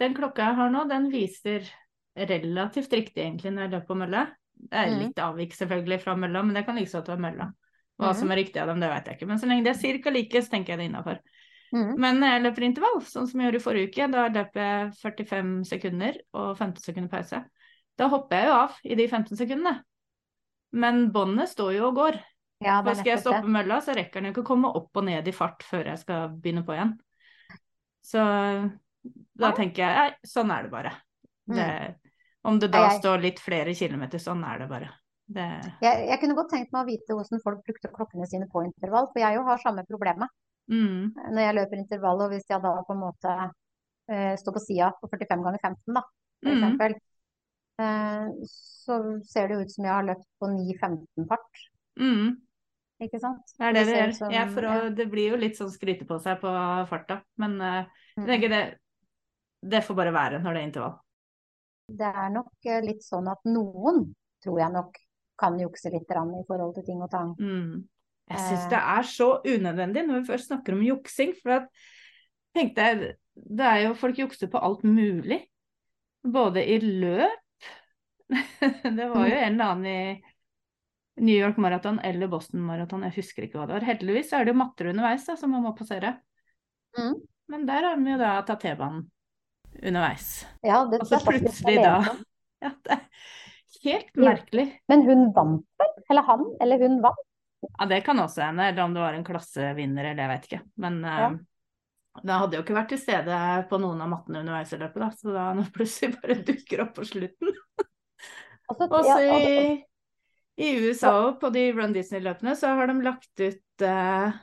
[SPEAKER 1] Den klokka jeg har nå, den viser relativt riktig egentlig når jeg løper på mølla. Det er
[SPEAKER 2] Mm.
[SPEAKER 1] litt avvik selvfølgelig fra mølla, men det kan like så godt være mølla. Hva
[SPEAKER 2] Mm.
[SPEAKER 1] som er riktig av dem, det vet jeg ikke, men så lenge det er ca. like, så tenker jeg det innafor.
[SPEAKER 2] Mm.
[SPEAKER 1] Men jeg løper intervall, sånn som jeg gjorde i forrige uke, da løper jeg 45 sekunder og 15 sekunder pause. Da hopper jeg jo av i de 15 sekundene. Men båndet står jo og går.
[SPEAKER 2] Ja, er
[SPEAKER 1] skal jeg stoppe
[SPEAKER 2] det.
[SPEAKER 1] mølla, så rekker den jo ikke å komme opp og ned i fart før jeg skal begynne på igjen. Så da tenker jeg nei, sånn er det bare. Det, om det da står litt flere kilometer, sånn er det bare. Det,
[SPEAKER 2] Jeg, jeg kunne godt tenkt meg å vite hvordan folk brukte klokkene sine på intervall, for jeg jo har samme problemet.
[SPEAKER 1] Mm,
[SPEAKER 2] når jeg løper intervall, og hvis jeg da på en måte uh, står på sida på 45 ganger 15, da, for
[SPEAKER 1] mm,
[SPEAKER 2] eksempel, eh, så ser det ut som jeg har løpt på 9-15 fart.
[SPEAKER 1] mm.
[SPEAKER 2] ikke sant?
[SPEAKER 1] Det er det det gjør.
[SPEAKER 2] som-
[SPEAKER 1] Ja, for å, det blir jo litt sånn skryte på seg på farta. Men uh, det, det får bare være når det er intervall.
[SPEAKER 2] Det er nok litt sånn at noen, tror jeg nok, kan jukse litt i forhold til ting og tang.
[SPEAKER 1] Mm. Jeg syns
[SPEAKER 2] Eh.
[SPEAKER 1] det er så unødvendig når vi først snakker om juksing. For at, tenkte jeg, det er jo folk jukser på alt mulig. Både i løp Det var jo en eller annen i New York Marathon eller Boston Marathon, jeg husker ikke hva det var. Heldigvis er det jo matter underveis da, som man må passere.
[SPEAKER 2] Mm.
[SPEAKER 1] Men der har de jo da tatt T-banen underveis.
[SPEAKER 2] Ja, det,
[SPEAKER 1] Og så plutselig da. Ja, det er helt merkelig.
[SPEAKER 2] Men hun vant vel? Eller han? Eller hun vant?
[SPEAKER 1] Ja, det kan også hende, eller om det var en klassevinner, eller jeg vet ikke. Men
[SPEAKER 2] Ja.
[SPEAKER 1] uh, da hadde jeg jo ikke vært til stede på noen av mattene underveis i løpet, da. Så da når plutselig bare dukker opp på slutten.
[SPEAKER 2] Altså,
[SPEAKER 1] Også
[SPEAKER 2] ja,
[SPEAKER 1] i, i USA òg, på de Run Disney-løpene, så har de lagt ut uh,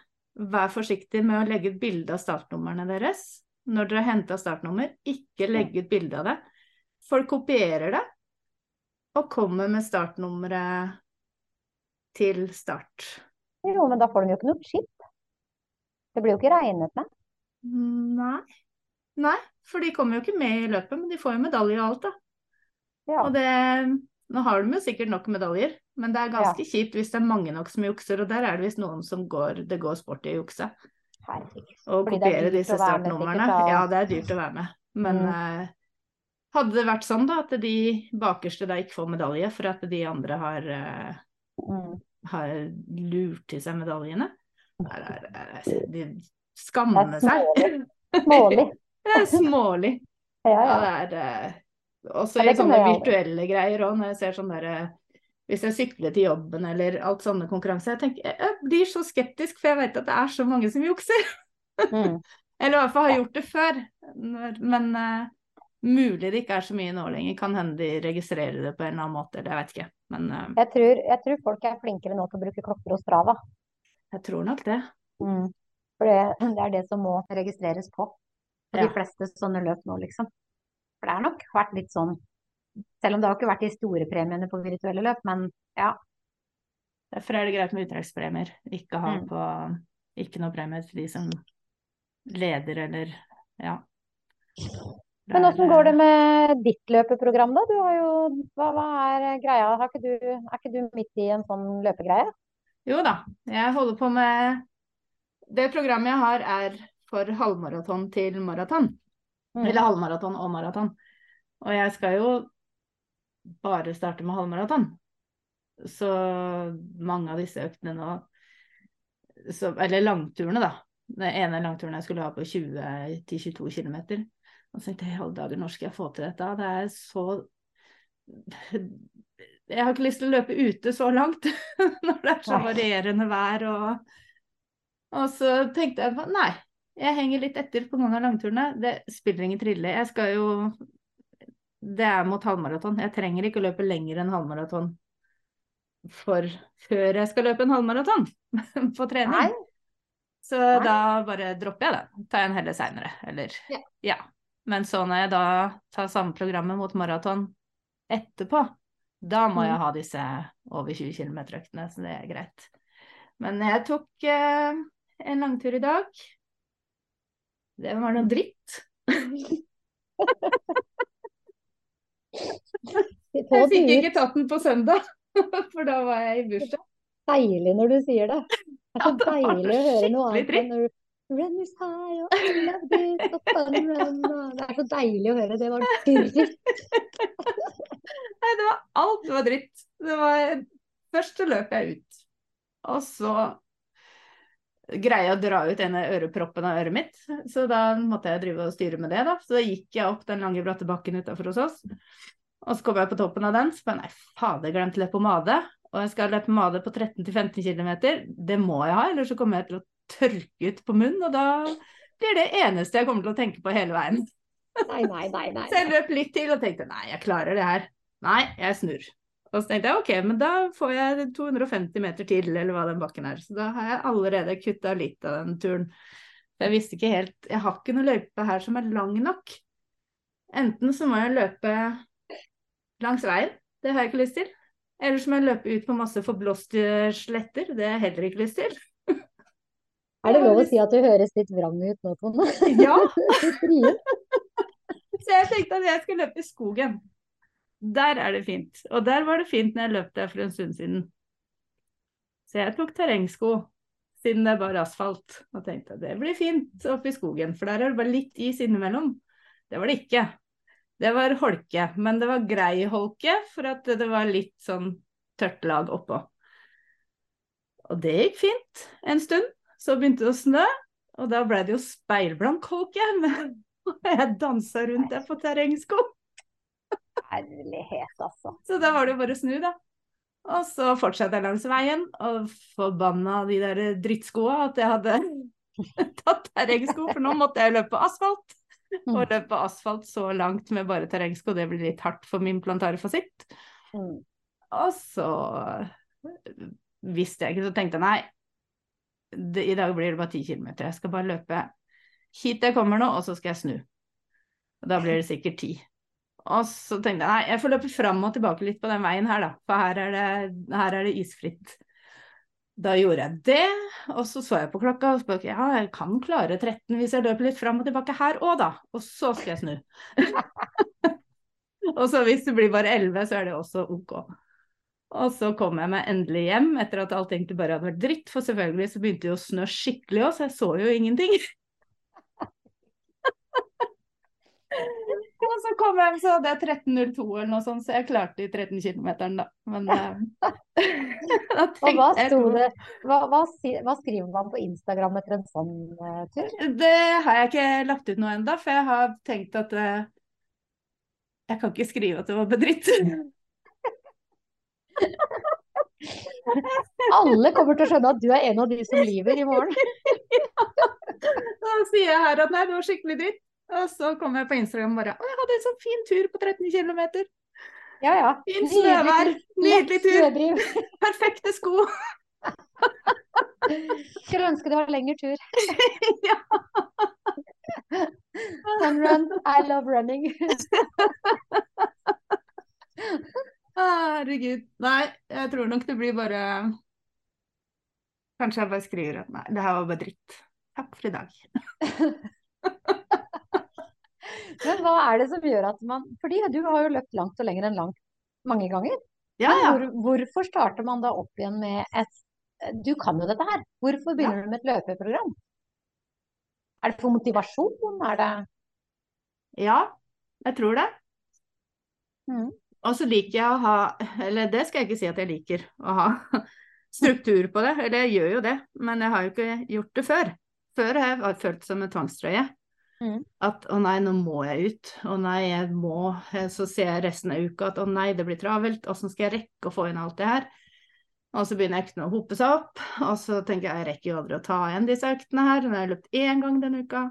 [SPEAKER 1] Vær forsiktig med å legge ut bilde av startnumrene deres. Når dere har henta startnummer, ikke legg ut bilde av det. Folk kopierer det og kommer med startnummeret til start.
[SPEAKER 2] Jo, men da får de jo ikke noe chip. Det blir jo ikke regnet med.
[SPEAKER 1] Nei. Nei, for de kommer jo ikke med i løpet, men de får jo medalje og alt, da.
[SPEAKER 2] Ja.
[SPEAKER 1] Og det Nå har de jo sikkert nok medaljer, men det er ganske kjipt hvis det er mange nok som jukser, og der er det visst noen som går Det går sport i å jukse. Og
[SPEAKER 2] er
[SPEAKER 1] kopiere disse startnumrene. Ja, det er dyrt å være med. Men
[SPEAKER 2] Mm.
[SPEAKER 1] eh, hadde det vært sånn, da, at de bakerste da ikke får medalje for at de andre har, eh,
[SPEAKER 2] Mm.
[SPEAKER 1] Har lurt til seg medaljene, Der er, der er, de skammer
[SPEAKER 2] er
[SPEAKER 1] seg.
[SPEAKER 2] Smålig.
[SPEAKER 1] Det er smålig.
[SPEAKER 2] Ja,
[SPEAKER 1] Ja,
[SPEAKER 2] ja.
[SPEAKER 1] det er eh, også i sånne virtuelle greier òg, når jeg ser sånn derre Hvis jeg sykler til jobben eller alt sånne konkurranser, jeg tenker jeg blir så skeptisk, for jeg vet at det er så mange som jukser.
[SPEAKER 2] Mm.
[SPEAKER 1] Eller i hvert fall har gjort det før. Men uh, mulig det ikke er så mye nå lenger. Kan hende de registrerer det på en eller annen måte, eller jeg vet ikke. Men uh,
[SPEAKER 2] Jeg tror, jeg tror folk er flinkere nå til å bruke klokker og Strava.
[SPEAKER 1] jeg tror nok det.
[SPEAKER 2] Mm. For det, det er det som må registreres på. På de fleste sånne løp nå, liksom. For det har nok vært litt sånn Selv om det har ikke vært de store premiene på virtuelle løp, men ja.
[SPEAKER 1] Derfor er det greit med uttrekkspremier. Ikke ha
[SPEAKER 2] Mm.
[SPEAKER 1] på Ikke noe premie til de som leder eller Ja.
[SPEAKER 2] Men
[SPEAKER 1] er,
[SPEAKER 2] åssen går det
[SPEAKER 1] eh,
[SPEAKER 2] med ditt løpeprogram, da? Du har jo Hva, hva er greia? Har ikke du, er ikke du midt i en sånn løpegreie?
[SPEAKER 1] Jo da, jeg holder på med Det programmet jeg har er for halvmaraton til maraton.
[SPEAKER 2] Mm.
[SPEAKER 1] Eller halvmaraton og maraton. Og jeg skal jo bare starte med halvmaraton. Så mange av disse øktene nå så, Eller langturene, da. Den ene langturen jeg skulle ha på 20-22 km. Og så tenkte jeg i alle dager, når skal jeg få til dette? Det er så Jeg har ikke lyst til å løpe ute så langt når det er så varierende vær og Og så tenkte jeg på nei, jeg henger litt etter på noen av langturene. Det spiller ingen trille. Jeg skal jo Det er mot halvmaraton. Jeg trenger ikke å løpe lenger enn halvmaraton for før jeg skal løpe en halvmaraton på trening.
[SPEAKER 2] Nei.
[SPEAKER 1] Så
[SPEAKER 2] Nei.
[SPEAKER 1] da bare dropper jeg det. Tar jeg en heller seinere, eller
[SPEAKER 2] Ja.
[SPEAKER 1] ja. Men så når jeg da tar samme programmet mot maraton etterpå, da må jeg
[SPEAKER 2] Mm.
[SPEAKER 1] ha disse over 20 km-øktene, så det er greit. Men jeg tok eh, en langtur i dag. Det var noe dritt. Jeg fikk ikke tatt den på søndag, for da var jeg i bursdag.
[SPEAKER 2] Deilig når du sier det. Det er så
[SPEAKER 1] Ja, det
[SPEAKER 2] deilig å høre noe annet enn når du Run is high og I love this og fun run og Det er så deilig å høre. Det var dritt.
[SPEAKER 1] Nei, det var alt det var dritt. Det var Først så løp jeg ut, og så greia å dra ut en av øreproppene av øret mitt. Så da måtte jeg drive og styre med det, da. Så da gikk jeg opp den lange, bratte bakken utafor hos oss. Og så kom jeg på toppen av den, så bare nei, fader, glemte leppepomade. Og jeg skal ha leppepomade på 13-15 km. Det må jeg ha, ellers så kommer jeg til å tørke ut på munnen, og da blir det eneste jeg kommer til å tenke på hele veien.
[SPEAKER 2] Nei, nei, nei. nei.
[SPEAKER 1] Så jeg løp litt til og tenkte nei, jeg klarer det her. Nei, jeg snur. Og så tenkte jeg ok, men da får jeg 250 meter til, eller hva den bakken er. Så da har jeg allerede kutta litt av den turen. Jeg visste ikke helt Jeg har ikke noe løype her som er lang nok. Enten så må jeg løpe langs veien, det har jeg ikke lyst til. Eller så må jeg løpe ut på masse forblåste sletter. Det har jeg heller ikke lyst til.
[SPEAKER 2] Er det lov å si at du høres litt vrang ut nå, Tone?
[SPEAKER 1] Ja, så jeg tenkte at jeg skulle løpe i skogen. Der er det fint. Og der var det fint når jeg løp der for en stund siden. Så jeg tok terrengsko, siden det er bare asfalt. Og tenkte at det blir fint oppe i skogen, for der er det bare litt is innimellom. Det var det ikke. Det var holke, men det var grei holke, for at det var litt sånn tørt lag oppå. Og det gikk fint en stund. Så begynte det å snø, og da ble det jo speilblank holke. Og jeg dansa rundt der på terrengsko.
[SPEAKER 2] Herlighet, altså.
[SPEAKER 1] Så da var det jo bare å snu, da. Og så fortsatte jeg langs veien og forbanna de der drittskoa at jeg hadde tatt terrengsko, for nå måtte jeg løpe asfalt. Og løpe asfalt så langt med bare terrengsko, det blir litt hardt for min plantarfasitt.
[SPEAKER 2] Mm.
[SPEAKER 1] Og så visste jeg ikke, så tenkte jeg nei, det, i dag blir det bare ti kilometer. Jeg skal bare løpe hit jeg kommer nå, og så skal jeg snu. Og da blir det sikkert ti. Og så tenkte jeg nei, jeg får løpe fram og tilbake litt på den veien her, da. For her er det, her er det isfritt. Da gjorde jeg det, og så så jeg på klokka og spurte ja, jeg kan klare 13 hvis jeg løper litt fram og tilbake her òg, da. Og så skal jeg snu. og så hvis det blir bare 11, så er det også ok. Og så kom jeg meg endelig hjem etter at alt egentlig bare hadde vært dritt, for selvfølgelig så begynte det å snø skikkelig òg, så jeg så jo ingenting. Og så kom jeg hjem, så hadde jeg 13.02 eller noe sånt, så jeg klarte de 13 km, da. Men eh, da
[SPEAKER 2] Og hva sto det hva, hva, hva skriver man på Instagram etter en sånn uh, tur?
[SPEAKER 1] Det har jeg ikke lagt ut noe ennå, for jeg har tenkt at uh, jeg kan ikke skrive at det var bedritt.
[SPEAKER 2] Alle kommer til å skjønne at du er en av de som lyver i morgen.
[SPEAKER 1] Da sier jeg her at nei, det var skikkelig dritt. Og så kommer jeg på Instagram og bare Å, jeg hadde en sånn fin tur på 13 km.
[SPEAKER 2] Ja, ja.
[SPEAKER 1] Fint snøvær. Nydelig tur. Perfekte sko.
[SPEAKER 2] Skulle ønske det var lengre tur.
[SPEAKER 1] ja.
[SPEAKER 2] Sunrun, I love running.
[SPEAKER 1] Herregud. Nei, jeg tror nok det blir bare Kanskje jeg bare skriver at nei, det her var bare dritt. Takk for i dag.
[SPEAKER 2] Men hva er det som gjør at man Fordi du har jo løpt langt og lenger enn langt mange ganger.
[SPEAKER 1] Ja, ja.
[SPEAKER 2] hvor, hvorfor starter man da opp igjen med et Du kan jo dette her. Hvorfor begynner du med et løpeprogram? Er det for motivasjon? Er det
[SPEAKER 1] Ja, jeg tror det.
[SPEAKER 2] Mhm.
[SPEAKER 1] Og så liker jeg å ha Eller det skal jeg ikke si at jeg liker å ha struktur på det. Eller jeg gjør jo det, men jeg har jo ikke gjort det før. Før har jeg følt som en tvangstrøye.
[SPEAKER 2] Mm.
[SPEAKER 1] At å nei, nå må jeg ut. Å nei, jeg må. Så ser jeg resten av uka at å nei, det blir travelt. Åssen skal jeg rekke å få inn alt det her? Og så begynner øktene å hope seg opp, og så tenker jeg jeg rekker jo aldri å ta igjen disse øktene her. Nå har jeg løpt én gang denne uka.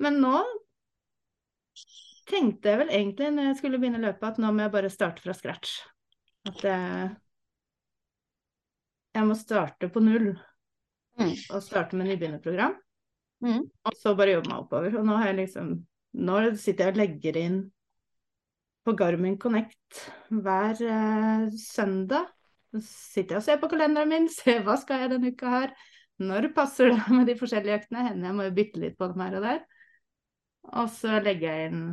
[SPEAKER 1] Men nå tenkte jeg vel egentlig når jeg skulle begynne å løpe, at nå må jeg bare starte fra scratch. At jeg, jeg må starte på null.
[SPEAKER 2] Mm.
[SPEAKER 1] Og starte med nybegynnerprogram.
[SPEAKER 2] Mm.
[SPEAKER 1] Og så bare jobbe meg oppover. Og nå har jeg liksom Nå sitter jeg og legger inn på Garmin Connect hver eh, søndag. Så sitter jeg og ser på kalenderen min, ser hva skal jeg denne uka her. Når passer det med de forskjellige øktene? Hender jeg må jo bytte litt på dem her og der. Og så legger jeg inn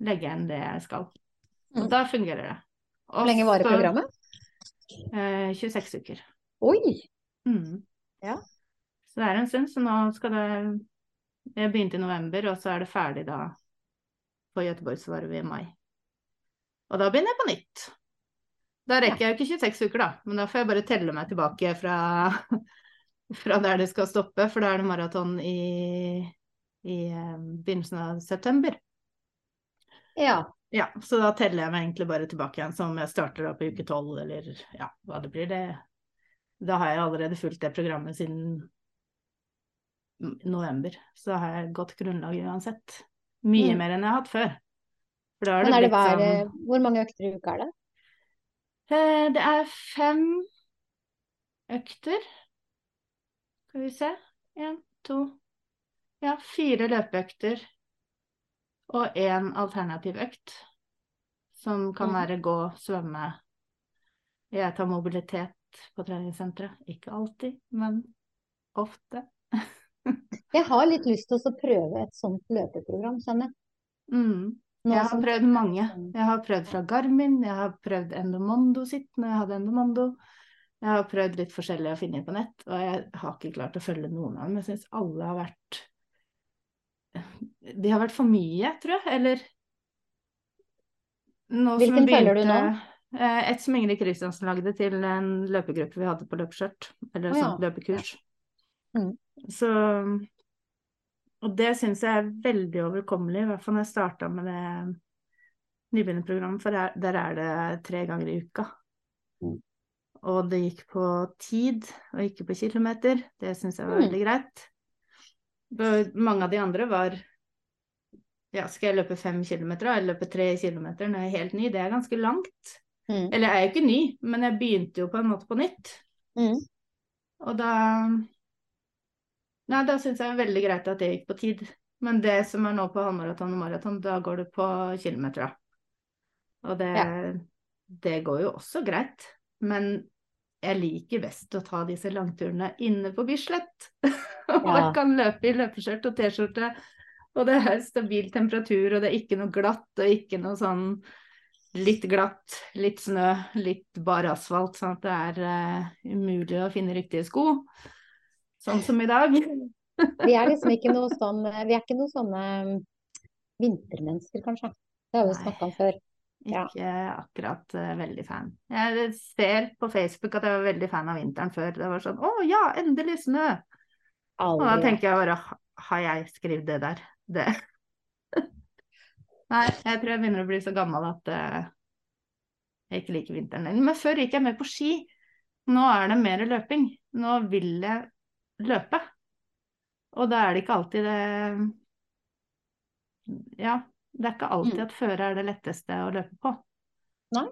[SPEAKER 1] legger enn det jeg skal. Og
[SPEAKER 2] Mm.
[SPEAKER 1] da fungerer det.
[SPEAKER 2] Hvor lenge varer
[SPEAKER 1] Og så,
[SPEAKER 2] programmet?
[SPEAKER 1] Eh, 26 uker.
[SPEAKER 2] Oi!
[SPEAKER 1] Mm.
[SPEAKER 2] Ja.
[SPEAKER 1] Så det er en stund, så nå skal det Jeg begynte i november, og så er det ferdig da på Göteborgsvarvet i mai. Og da begynner jeg på nytt. Da rekker jeg jo ikke 26 uker, da, men da får jeg bare telle meg tilbake fra, fra der det skal stoppe, for da er det maraton i, i eh, begynnelsen av september.
[SPEAKER 2] Ja.
[SPEAKER 1] Ja, så da teller jeg meg egentlig bare tilbake igjen, som om jeg starter da på uke tolv, eller ja, hva det blir. det. Da har jeg allerede fulgt det programmet siden november, så da har jeg godt grunnlag uansett. Mye
[SPEAKER 2] Mm.
[SPEAKER 1] mer enn jeg har hatt før. Har
[SPEAKER 2] Men
[SPEAKER 1] det
[SPEAKER 2] er det hver,
[SPEAKER 1] sånn
[SPEAKER 2] hvor mange økter i uka er det?
[SPEAKER 1] Eh, Det er fem økter. Skal vi se. Én, to Ja, fire løpeøkter og én alternativ økt. som kan
[SPEAKER 2] Mm.
[SPEAKER 1] være gå, svømme. Jeg tar mobilitet på treningssenteret. Ikke alltid, men ofte.
[SPEAKER 2] Jeg har litt lyst til å prøve et sånt løpeprogram, kjenner.
[SPEAKER 1] Mm. Jeg har
[SPEAKER 2] som-
[SPEAKER 1] prøvd mange.
[SPEAKER 2] sånn-
[SPEAKER 1] Jeg har prøvd fra Garmin, jeg har prøvd Endomondo sitt når jeg hadde Endomondo. Jeg har prøvd litt forskjellig å finne på nett, og jeg har ikke klart å følge noen av dem. Jeg syns alle har vært De har vært for mye, tror jeg. Eller nå som
[SPEAKER 2] Hvilken
[SPEAKER 1] føler
[SPEAKER 2] følger du nå?
[SPEAKER 1] Eh, Et som Ingrid Kristiansen lagde til en løpegruppe vi hadde på løpeskjørt. Eller sånn
[SPEAKER 2] ja.
[SPEAKER 1] sånt løpekurs.
[SPEAKER 2] Mm.
[SPEAKER 1] Så Og det syns jeg er veldig overkommelig, i hvert fall når jeg starta med det nybegynnerprogrammet, for der, der er det tre ganger i uka.
[SPEAKER 2] Mm.
[SPEAKER 1] Og det gikk på tid, og ikke på kilometer. Det syns jeg var
[SPEAKER 2] Mm.
[SPEAKER 1] veldig greit. Mange av de andre var ja, skal jeg løpe fem kilometer eller løpe tre kilometer når jeg er helt ny? Det er ganske langt.
[SPEAKER 2] Mm.
[SPEAKER 1] Eller jeg er jo ikke ny, men jeg begynte jo på en måte på nytt.
[SPEAKER 2] Mm.
[SPEAKER 1] Og da Nei, da syns jeg det er veldig greit at det gikk på tid. Men det som er nå på halvmaraton og maraton, da går det på kilometer, da. Og det,
[SPEAKER 2] Ja.
[SPEAKER 1] det går jo også greit. Men jeg liker best å ta disse langturene inne på Bislett.
[SPEAKER 2] Ja.
[SPEAKER 1] Man kan løpe i løpeskjørt og T-skjorte, og det er stabil temperatur, og det er ikke noe glatt, og ikke noe sånn litt glatt, litt snø, litt bar asfalt, sånn at det er uh, umulig å finne riktige sko. Sånn som i dag.
[SPEAKER 2] Vi er liksom ikke noe sånn Vi er ikke noe sånne mm, vintermennesker, kanskje. Det har vi jo snakka om før. Ja.
[SPEAKER 1] Ikke akkurat uh, veldig fan. Jeg ser på Facebook at jeg var veldig fan av vinteren før. Det var sånn Å ja, endelig snø! Og da tenker jeg bare Har jeg skrevet det der? Det Nei, jeg tror jeg begynner å bli så gammel at uh, jeg ikke liker vinteren lenger. Men før gikk jeg med på ski. Nå er det mer løping. Nå vil jeg løpe. Og da er det ikke alltid det Ja, det er ikke alltid
[SPEAKER 2] Mm.
[SPEAKER 1] at føre er det letteste å løpe på.
[SPEAKER 2] Nei,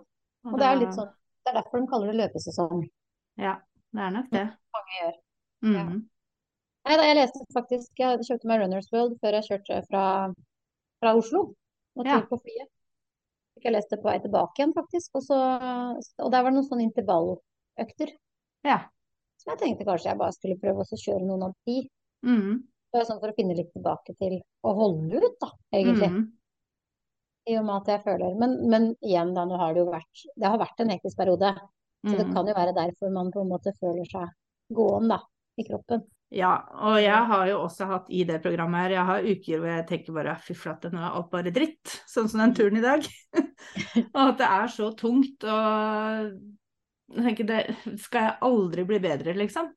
[SPEAKER 2] Og det er sånn Det er derfor de kaller det løpesesong.
[SPEAKER 1] Ja, det er nok det.
[SPEAKER 2] Mange gjør. Ja.
[SPEAKER 1] Mm.
[SPEAKER 2] Nei da, jeg leste faktisk Jeg kjøpte meg Runners World før jeg kjørte fra, fra Oslo og til
[SPEAKER 1] Ja.
[SPEAKER 2] på flyet. Jeg leste det på vei tilbake igjen, faktisk. Og, så, og der var det noen sånne intervalløkter
[SPEAKER 1] Ja.
[SPEAKER 2] som jeg tenkte kanskje jeg bare skulle prøve å kjøre noen av de.
[SPEAKER 1] Mm.
[SPEAKER 2] Det var sånn for å finne litt tilbake til å holde ut, da, egentlig.
[SPEAKER 1] Mm.
[SPEAKER 2] I og med at jeg føler Men, men igjen, da, nå har det jo vært Det har vært en hektisk periode. Så det
[SPEAKER 1] Mm.
[SPEAKER 2] kan jo være derfor man på en måte føler seg gåen, da, i kroppen.
[SPEAKER 1] Ja, og jeg har jo også hatt i det programmet her, jeg har uker hvor jeg tenker bare fy flate, nå er alt bare dritt. Sånn som den turen i dag. og at det er så tungt og jeg tenker det skal jeg aldri bli bedre, liksom.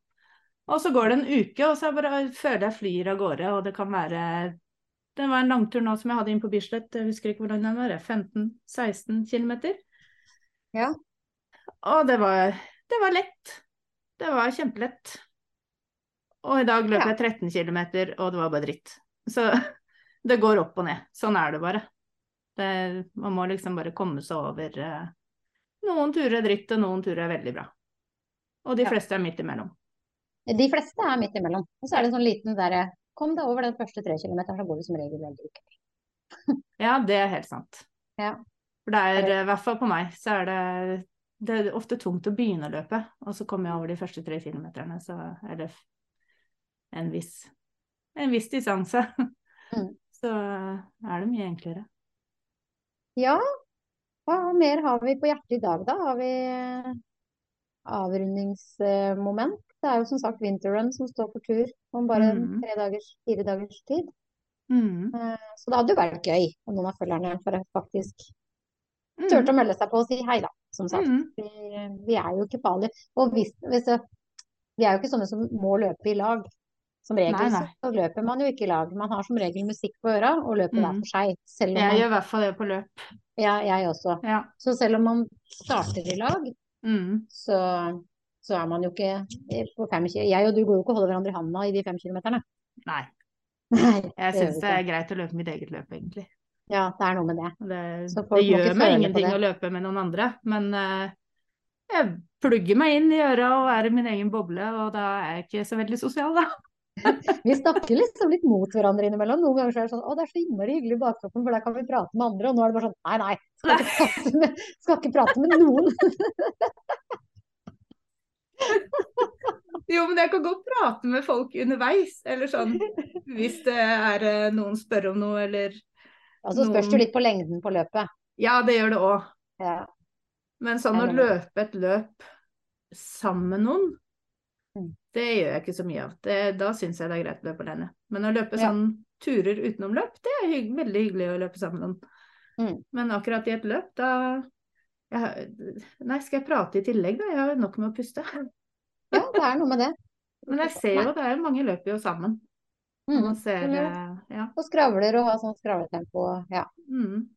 [SPEAKER 1] Og så går det en uke, og så bare føler jeg flyr av gårde, og det kan være Det var en langtur nå som jeg hadde inn på Bislett, jeg husker ikke hvordan den var, 15-16 km.
[SPEAKER 2] Ja.
[SPEAKER 1] Og det var, det var lett. Det var kjempelett. Og i dag løp
[SPEAKER 2] Ja.
[SPEAKER 1] jeg 13 km, og det var bare dritt. Så det går opp og ned. Sånn er det bare. Det, man må liksom bare komme seg over eh, Noen turer er dritt, og noen turer er veldig bra. Og de
[SPEAKER 2] Ja.
[SPEAKER 1] fleste er midt imellom.
[SPEAKER 2] De fleste er midt imellom. Og så er det en sånn liten derre Kom deg over den første tre kilometeren, så går du som regel veldig ok.
[SPEAKER 1] Ja, det er helt sant.
[SPEAKER 2] Ja.
[SPEAKER 1] For det er, eh, i hvert fall på meg, så er det det er ofte tungt å begynne å løpe, og så kommer jeg over de første tre kilometerne, så er det en viss, en viss distanse.
[SPEAKER 2] Mm.
[SPEAKER 1] Så er det mye enklere.
[SPEAKER 2] Ja, hva mer har vi på hjertet i dag, da? Har vi eh, avrundingsmoment? Det er jo som sagt winterrun som står for tur om bare
[SPEAKER 1] Mm.
[SPEAKER 2] tre dagers, fire dagers tid.
[SPEAKER 1] Mm.
[SPEAKER 2] Eh, Så det hadde jo vært gøy om noen av følgerne for faktisk
[SPEAKER 1] Mm.
[SPEAKER 2] turte å melde seg på og si hei, da. Som sagt.
[SPEAKER 1] Mm.
[SPEAKER 2] Vi, vi er jo ikke farlige. Og hvis, hvis det, vi er jo ikke sånne som må løpe i lag. Som regel
[SPEAKER 1] Nei,
[SPEAKER 2] så,
[SPEAKER 1] nei.
[SPEAKER 2] så løper man jo ikke i lag. Man har som regel musikk på øra og løper hver
[SPEAKER 1] Mm.
[SPEAKER 2] for seg.
[SPEAKER 1] Jeg
[SPEAKER 2] man,
[SPEAKER 1] gjør i hvert fall det på løp.
[SPEAKER 2] ja, jeg også.
[SPEAKER 1] Ja.
[SPEAKER 2] Så selv om man starter i lag,
[SPEAKER 1] Mm.
[SPEAKER 2] så, så er man jo ikke på fem Jeg og du går jo ikke og holder hverandre i handa i de fem kilometerne.
[SPEAKER 1] Nei,
[SPEAKER 2] Nei,
[SPEAKER 1] jeg syns det er greit å løpe mitt eget løp, egentlig.
[SPEAKER 2] Ja, det er noe med det.
[SPEAKER 1] Det, det gjør meg ingenting å løpe med noen andre, men uh, jeg plugger meg inn i øra og er i min egen boble, og da er jeg ikke så veldig sosial, da.
[SPEAKER 2] Vi snakker liksom litt mot hverandre innimellom. Noen ganger så er det sånn Å, det er så innmari hyggelig i baktroppen, for der kan vi prate med andre. Og nå er det bare sånn Nei, nei. Skal ikke prate med, skal ikke prate med noen.
[SPEAKER 1] Jo, men jeg kan godt prate med folk underveis. Eller sånn hvis det er eh, noen spør om noe, eller
[SPEAKER 2] Ja, så spørs det jo litt på lengden på løpet.
[SPEAKER 1] Ja, det gjør det òg.
[SPEAKER 2] Ja.
[SPEAKER 1] Men sånn å løpe et løp sammen med noen,
[SPEAKER 2] Mm.
[SPEAKER 1] det gjør jeg ikke så mye av. Det, da syns jeg det er greit å løpe alene. Men å løpe
[SPEAKER 2] Ja.
[SPEAKER 1] sånn turer utenom løp, det er hygg, veldig hyggelig å løpe sammen med noen.
[SPEAKER 2] Mm.
[SPEAKER 1] Men akkurat i et løp, da jeg, Nei, skal jeg prate i tillegg, da? Jeg har nok med å puste.
[SPEAKER 2] ja, det er noe med det.
[SPEAKER 1] Men jeg ser jo det er mange løper jo sammen.
[SPEAKER 2] Mm.
[SPEAKER 1] man ser eh, Ja.
[SPEAKER 2] Og skravler og har sånn skravletempo. Ja.
[SPEAKER 1] Mm.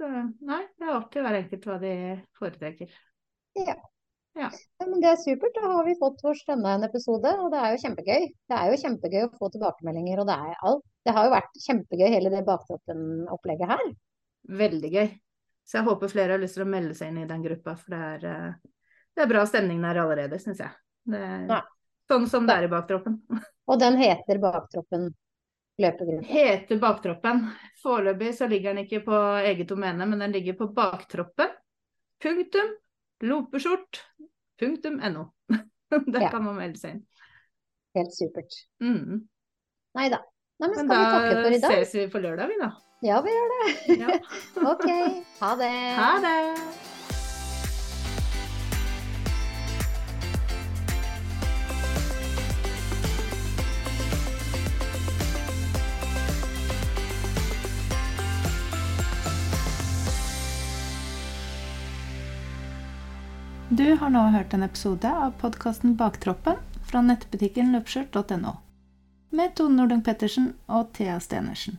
[SPEAKER 1] Så nei, det er opp til hver enkelt hva de foretrekker.
[SPEAKER 2] Ja, men det er supert. Da har vi fått vår stemme en episode, og det er jo kjempegøy. Det er jo kjempegøy å få tilbakemeldinger, og det er alt. Det har jo vært kjempegøy, hele det baktroppen-opplegget her.
[SPEAKER 1] Veldig gøy. Så jeg håper flere har lyst til å melde seg inn i den gruppa, for det er, eh, det er bra stemning der allerede, syns jeg. Det er
[SPEAKER 2] Ja.
[SPEAKER 1] sånn som det er i baktroppen.
[SPEAKER 2] Og den heter Baktroppen løpegruppe.
[SPEAKER 1] Heter Baktroppen. Foreløpig så ligger den ikke på eget domene, men den ligger på Baktroppen. Punktum. Lopeskjort. Punktum no. Der
[SPEAKER 2] Ja.
[SPEAKER 1] kan man melde seg inn.
[SPEAKER 2] Helt supert.
[SPEAKER 1] Mm.
[SPEAKER 2] Nei da. Men skal vi
[SPEAKER 1] da
[SPEAKER 2] takke for i dag?
[SPEAKER 1] ses vi på lørdag, vi da.
[SPEAKER 2] Ja, vi gjør det.
[SPEAKER 1] Ja.
[SPEAKER 2] Ok. Ha det.
[SPEAKER 1] Ha det! Du har nå hørt en episode av podkasten Baktroppen fra nettbutikken løpskjørt.no med Tone Nordung Pettersen og Thea Stenersen.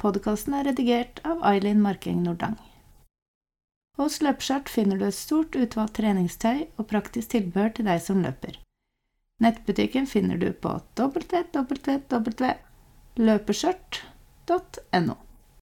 [SPEAKER 1] Podkasten er redigert av Ailin Marking Nordang. Hos Løpeskjørt finner du et stort utvalgt treningstøy og praktisk tilbehør til deg som løper. Nettbutikken finner du på www.løpeskjørt.no.